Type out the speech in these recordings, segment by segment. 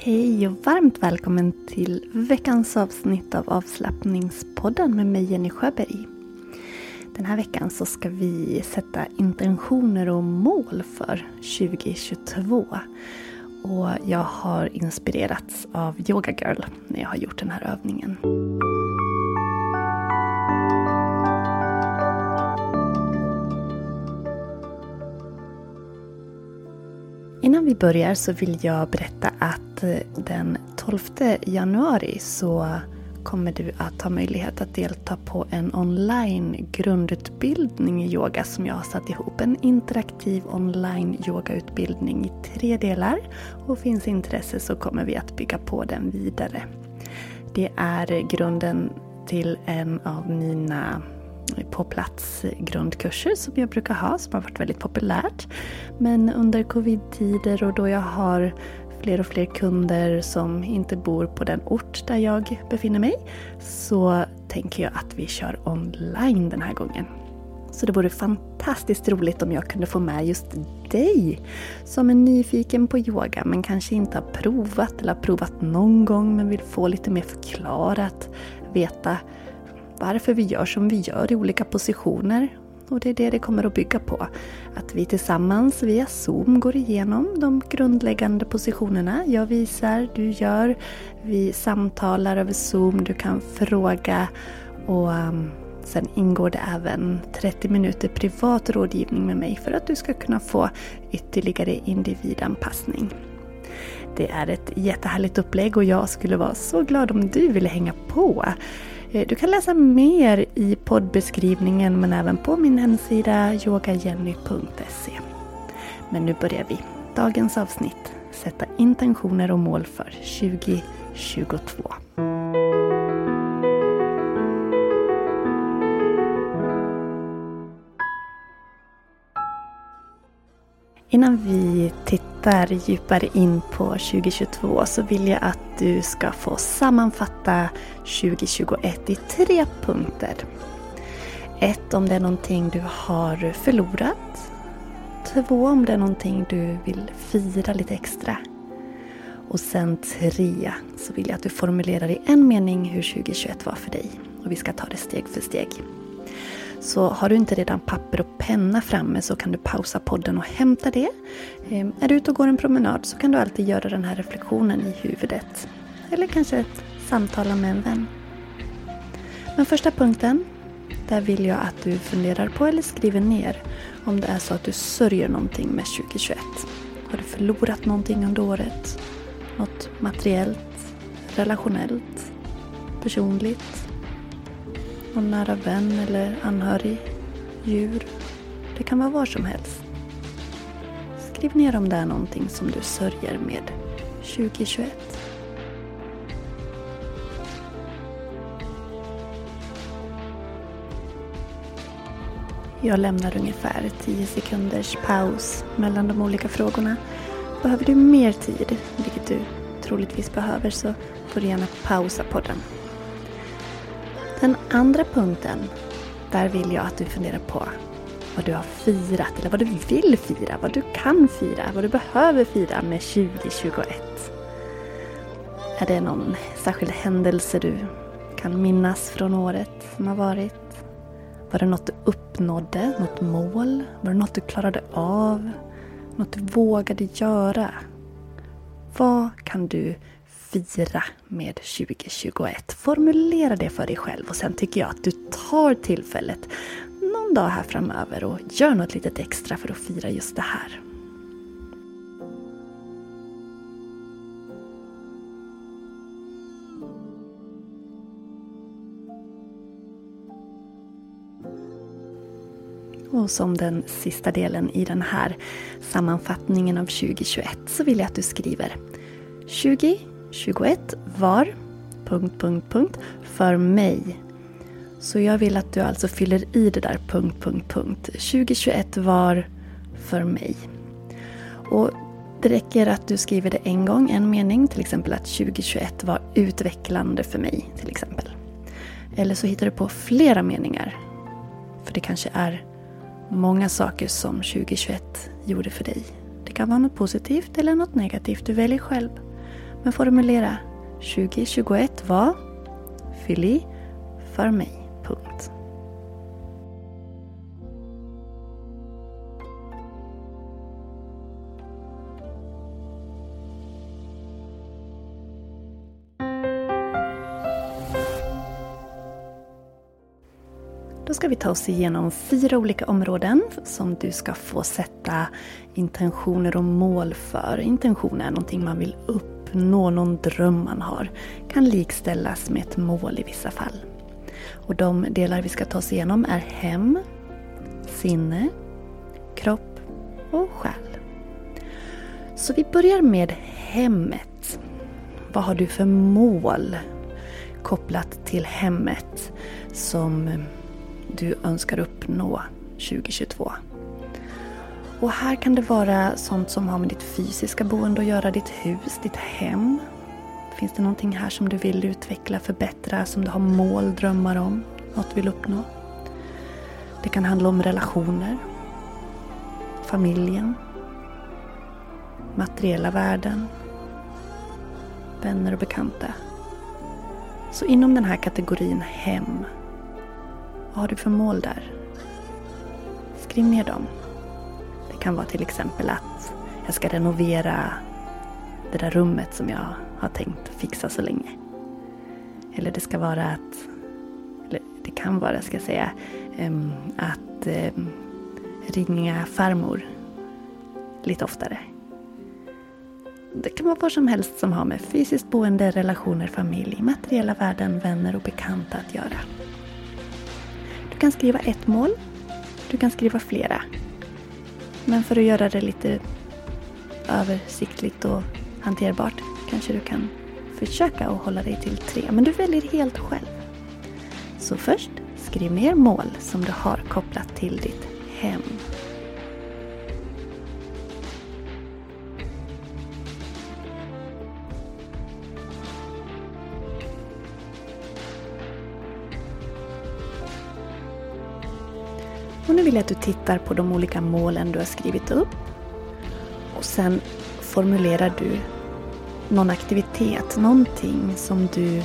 Hej och varmt välkommen till veckans avsnitt av avslappningspodden med mig Jenny Sjöberg. Den här veckan så ska vi sätta intentioner och mål för 2022. Och jag har inspirerats av Yoga Girl när jag har gjort den här övningen. Innan vi börjar så vill jag berätta att eh, den 12 januari så kommer du att ha möjlighet att delta på en online grundutbildning i yoga som jag har satt ihop. En interaktiv online yogautbildning i tre delar. Och finns intresse så kommer vi att bygga på den vidare. Det är grunden till en av mina på plats grundkurser som jag brukar ha som har varit väldigt populärt. Men under covid-tider och då jag har fler och fler kunder som inte bor på den ort där jag befinner mig så tänker jag att vi kör online den här gången. Så det vore fantastiskt roligt om jag kunde få med just dig som är nyfiken på yoga men kanske inte har provat eller har provat någon gång men vill få lite mer förklarat, veta varför vi gör som vi gör i olika positioner. Och det är det det kommer att bygga på. Att vi tillsammans via Zoom går igenom de grundläggande positionerna. Jag visar, du gör. Vi samtalar över Zoom, du kan fråga. Och um, sen ingår det även 30 minuter privat rådgivning med mig för att du ska kunna få ytterligare individanpassning. Det är ett jättehärligt upplägg och jag skulle vara så glad om du ville hänga på. Eh, du kan läsa mer i poddbeskrivningen men även på min hemsida yogajenny.se. Men nu börjar vi. Dagens avsnitt. Sätta intentioner och mål för 2022. Innan vi tittar djupare in på 2022 så vill jag att du ska få sammanfatta 2021 i tre punkter. Ett om det är någonting du har förlorat. Två om det är någonting du vill fira lite extra. Och sen tre så vill jag att du formulerar i en mening hur 2021 var för dig. Och vi ska ta det steg för steg. Så har du inte redan papper och penna framme så kan du pausa podden och hämta det. Ehm, är du ute och går en promenad så kan du alltid göra den här reflektionen i huvudet. Eller kanske samtala med en vän. Men första punkten, där vill jag att du funderar på eller skriver ner om det är så att du sörjer någonting med 2021. Har du förlorat någonting under året? Något materiellt, relationellt, personligt? Någon nära vän eller anhörig, djur. Det kan vara var som helst. Skriv ner om det är någonting som du sörjer med 2021. Jag lämnar ungefär 10 sekunders paus mellan de olika frågorna. Behöver du mer tid, vilket du troligtvis behöver, så får du gärna pausa podden den andra punkten, där vill jag att du funderar på vad du har firat eller vad du vill fira, vad du kan fira, vad du behöver fira med 2021. Är det någon särskild händelse du kan minnas från året som har varit? Var det något du uppnådde? Något mål? Var det något du klarade av? Något du vågade göra? Vad kan du fira med 2021? Formulera det för dig själv och sen tycker jag att du tar tillfället någon dag här framöver och gör något litet extra för att fira just det här. Och som den sista delen i den här sammanfattningen av 2021 så vill jag att du skriver 2021 var... Punkt, punkt, punkt, för mig. Så jag vill att du alltså fyller i det där punkt, punkt, punkt. 2021 var för mig. Och det räcker att du skriver det en gång, en mening. Till exempel att 2021 var utvecklande för mig. till exempel. Eller så hittar du på flera meningar. För det kanske är många saker som 2021 gjorde för dig. Det kan vara något positivt eller något negativt. Du väljer själv. Men formulera 2021 var fyll i för mig. Punkt. Då ska vi ta oss igenom fyra olika områden som du ska få sätta intentioner och mål för. Intention är någonting man vill uppnå, någon dröm man har. Kan likställas med ett mål i vissa fall. Och de delar vi ska ta oss igenom är hem, sinne, kropp och själ. Så vi börjar med hemmet. Vad har du för mål kopplat till hemmet som du önskar uppnå 2022. Och här kan det vara sånt som har med ditt fysiska boende att göra, ditt hus, ditt hem. Finns det någonting här som du vill utveckla, förbättra, som du har mål, drömmar om, något du vill uppnå? Det kan handla om relationer, familjen, materiella värden, vänner och bekanta. Så inom den här kategorin hem vad har du för mål där? Skriv ner dem. Det kan vara till exempel att jag ska renovera det där rummet som jag har tänkt fixa så länge. Eller det ska vara att, eller det kan vara, ska jag säga, att ringa farmor lite oftare. Det kan vara vad som helst som har med fysiskt boende, relationer, familj, materiella värden, vänner och bekanta att göra. Du kan skriva ett mål. Du kan skriva flera. Men för att göra det lite översiktligt och hanterbart kanske du kan försöka att hålla dig till tre. Men du väljer helt själv. Så först, skriv ner mål som du har kopplat till ditt hem. Och nu vill jag att du tittar på de olika målen du har skrivit upp. Och sen formulerar du någon aktivitet, någonting som du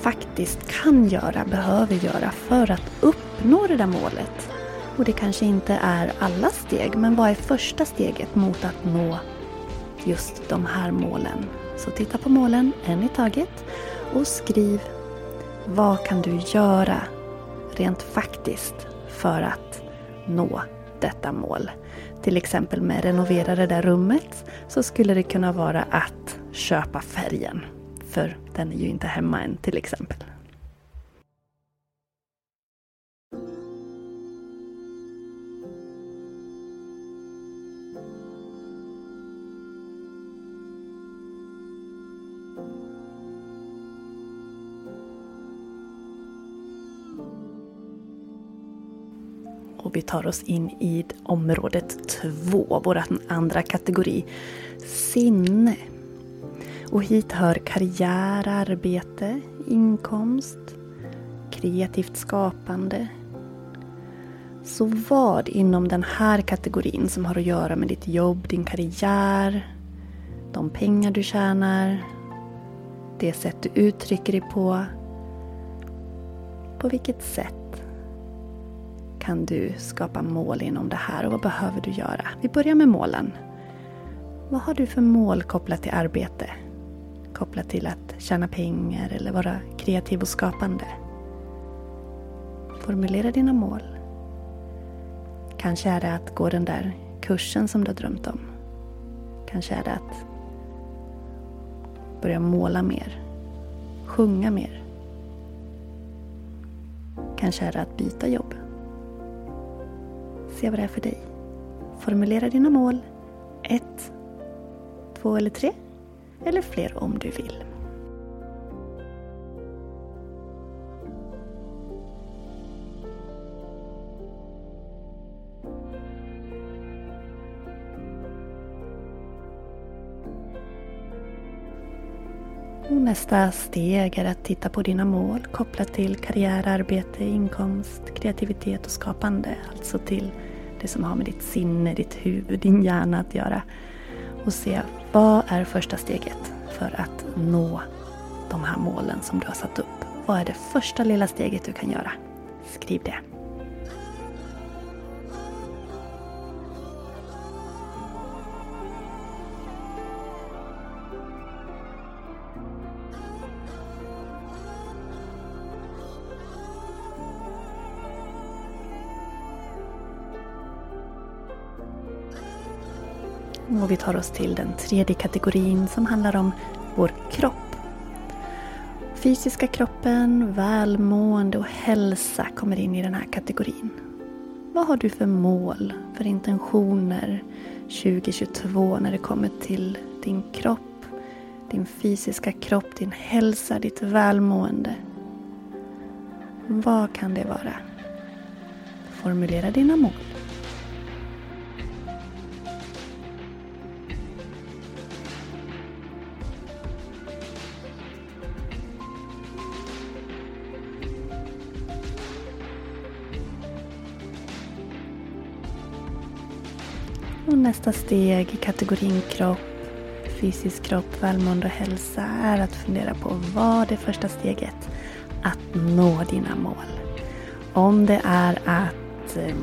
faktiskt kan göra, behöver göra för att uppnå det där målet. Och det kanske inte är alla steg, men vad är första steget mot att nå just de här målen? Så titta på målen en i taget och skriv vad kan du göra rent faktiskt för att nå detta mål. Till exempel med renovera det där rummet så skulle det kunna vara att köpa färgen. För den är ju inte hemma än till exempel. Vi tar oss in i området två, vår andra kategori, sinne. Och hit hör karriär, arbete, inkomst, kreativt skapande. Så vad inom den här kategorin som har att göra med ditt jobb, din karriär, de pengar du tjänar, det sätt du uttrycker dig på. På vilket sätt kan du skapa mål inom det här och vad behöver du göra? Vi börjar med målen. Vad har du för mål kopplat till arbete? Kopplat till att tjäna pengar eller vara kreativ och skapande? Formulera dina mål. Kanske är det att gå den där kursen som du har drömt om. Kanske är det att börja måla mer. Sjunga mer. Kanske är det att byta jobb. Se vad det är för dig. Formulera dina mål. Ett, två eller tre. Eller fler om du vill. Nästa steg är att titta på dina mål kopplat till karriär, arbete, inkomst, kreativitet och skapande. Alltså till det som har med ditt sinne, ditt huvud, din hjärna att göra. Och se vad är första steget för att nå de här målen som du har satt upp. Vad är det första lilla steget du kan göra? Skriv det. Och vi tar oss till den tredje kategorin som handlar om vår kropp. Fysiska kroppen, välmående och hälsa kommer in i den här kategorin. Vad har du för mål, för intentioner 2022 när det kommer till din kropp, din fysiska kropp, din hälsa, ditt välmående? Vad kan det vara? Formulera dina mål. Nästa steg i kategorin kropp, fysisk kropp, välmående och hälsa är att fundera på vad är första steget att nå dina mål. Om det är att eh,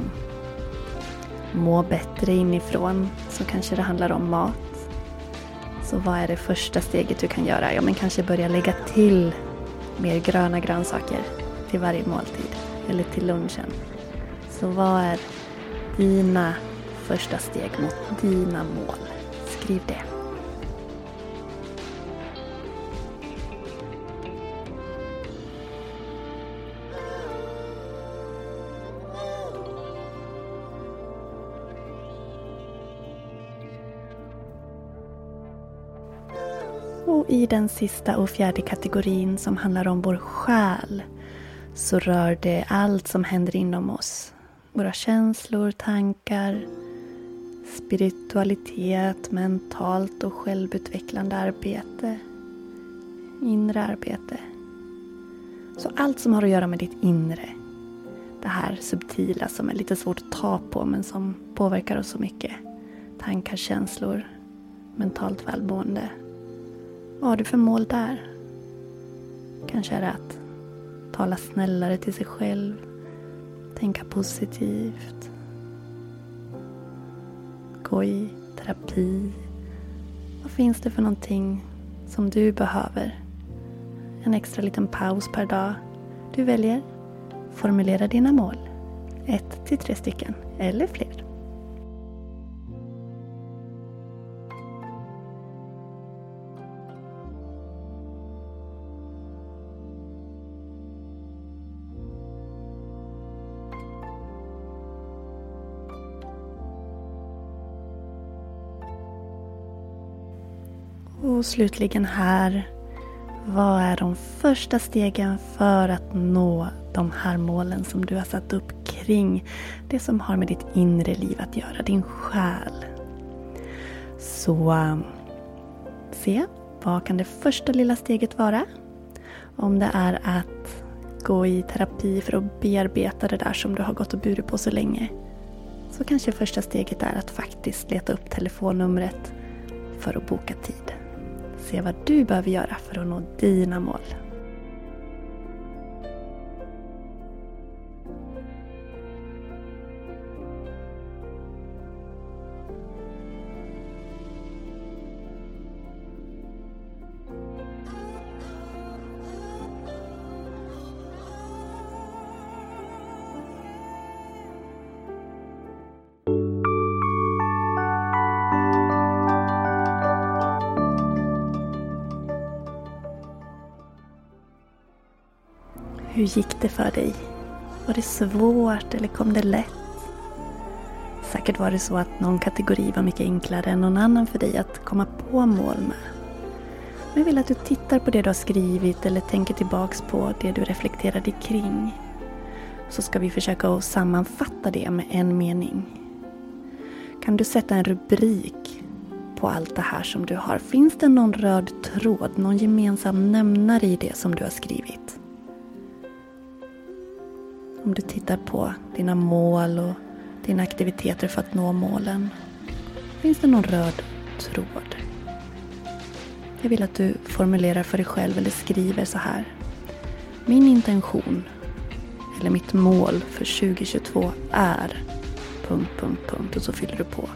må bättre inifrån så kanske det handlar om mat. Så vad är det första steget du kan göra? Ja, men kanske börja lägga till mer gröna grönsaker till varje måltid eller till lunchen. Så vad är dina första steg mot dina mål. Skriv det. Och i den sista och fjärde kategorin som handlar om vår själ så rör det allt som händer inom oss. Våra känslor, tankar, spiritualitet, mentalt och självutvecklande arbete, inre arbete. Så allt som har att göra med ditt inre. Det här subtila som är lite svårt att ta på men som påverkar oss så mycket. Tankar, känslor, mentalt välmående. Vad har du för mål där? Kanske är det att tala snällare till sig själv, tänka positivt, gå i terapi. Vad finns det för någonting som du behöver? En extra liten paus per dag. Du väljer. Formulera dina mål. Ett till tre stycken, eller fler. Och slutligen här, vad är de första stegen för att nå de här målen som du har satt upp kring det som har med ditt inre liv att göra, din själ? Så se, vad kan det första lilla steget vara? Om det är att gå i terapi för att bearbeta det där som du har gått och burit på så länge. Så kanske första steget är att faktiskt leta upp telefonnumret för att boka tid se vad du behöver göra för att nå dina mål. Hur gick det för dig? Var det svårt eller kom det lätt? Säkert var det så att någon kategori var mycket enklare än någon annan för dig att komma på mål med. Men jag vill att du tittar på det du har skrivit eller tänker tillbaks på det du reflekterade kring. Så ska vi försöka att sammanfatta det med en mening. Kan du sätta en rubrik på allt det här som du har? Finns det någon röd tråd, någon gemensam nämnare i det som du har skrivit? Om du tittar på dina mål och dina aktiviteter för att nå målen. Finns det någon röd tråd? Jag vill att du formulerar för dig själv eller skriver så här. Min intention eller mitt mål för 2022 är... Punkt, punkt, punkt och så fyller du på.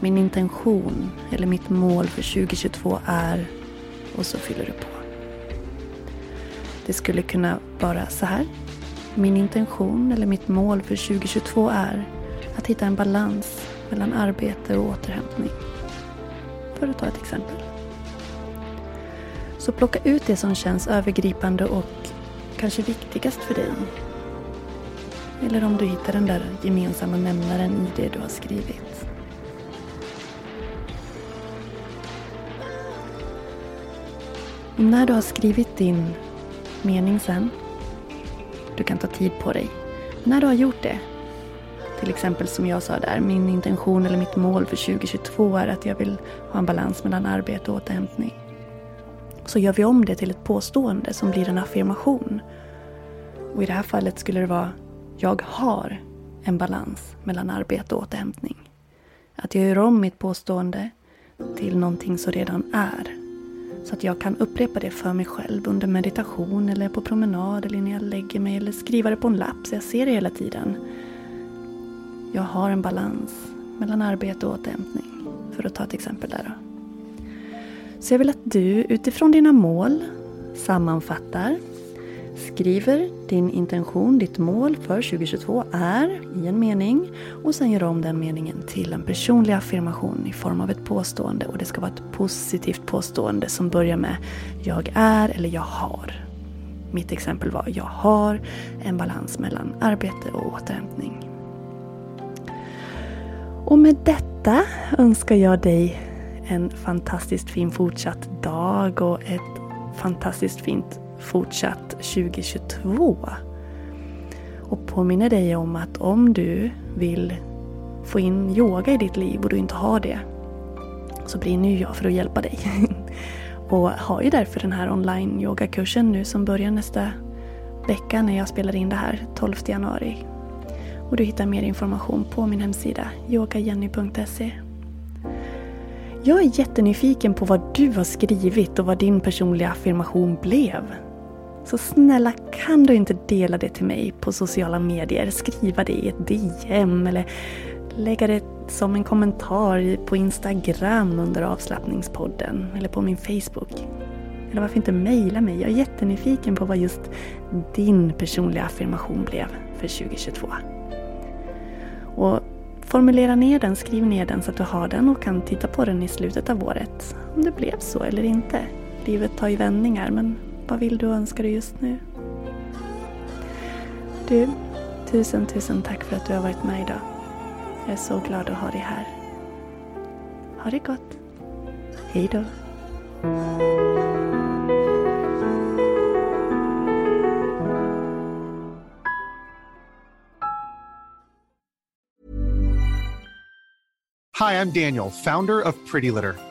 Min intention eller mitt mål för 2022 är... Och så fyller du på. Det skulle kunna vara så här. Min intention eller mitt mål för 2022 är att hitta en balans mellan arbete och återhämtning. För att ta ett exempel. Så plocka ut det som känns övergripande och kanske viktigast för dig. Eller om du hittar den där gemensamma nämnaren i det du har skrivit. Och när du har skrivit din mening sen du kan ta tid på dig. När du har gjort det, till exempel som jag sa där, min intention eller mitt mål för 2022 är att jag vill ha en balans mellan arbete och återhämtning. Så gör vi om det till ett påstående som blir en affirmation. Och i det här fallet skulle det vara Jag har en balans mellan arbete och återhämtning. Att jag gör om mitt påstående till någonting som redan är. Så att jag kan upprepa det för mig själv under meditation eller på promenad eller när jag lägger mig eller skriva det på en lapp så jag ser det hela tiden. Jag har en balans mellan arbete och återhämtning. För att ta ett exempel där då. Så jag vill att du utifrån dina mål sammanfattar Skriver din intention, ditt mål för 2022 är i en mening och sen gör om den meningen till en personlig affirmation i form av ett påstående och det ska vara ett positivt påstående som börjar med Jag är eller jag har. Mitt exempel var Jag har en balans mellan arbete och återhämtning. Och med detta önskar jag dig en fantastiskt fin fortsatt dag och ett fantastiskt fint fortsatt 2022. Och påminner dig om att om du vill få in yoga i ditt liv och du inte har det så brinner ju jag för att hjälpa dig. och har ju därför den här online yogakursen nu som börjar nästa vecka när jag spelar in det här 12 januari. Och du hittar mer information på min hemsida yogajenny.se jag är jättenyfiken på vad du har skrivit och vad din personliga affirmation blev. Så snälla kan du inte dela det till mig på sociala medier? Skriva det i ett DM eller lägga det som en kommentar på Instagram under avslappningspodden eller på min Facebook. Eller varför inte mejla mig? Jag är jättenyfiken på vad just din personliga affirmation blev för 2022. Och formulera ner den, skriv ner den så att du har den och kan titta på den i slutet av året. Om det blev så eller inte. Livet tar ju vändningar men vad vill du och önskar du just nu? Du, tusen tusen tack för att du har varit med idag. Jag är så glad att ha dig här. Ha det gott. Hej då. Hi, I'm Daniel, founder of Pretty Litter.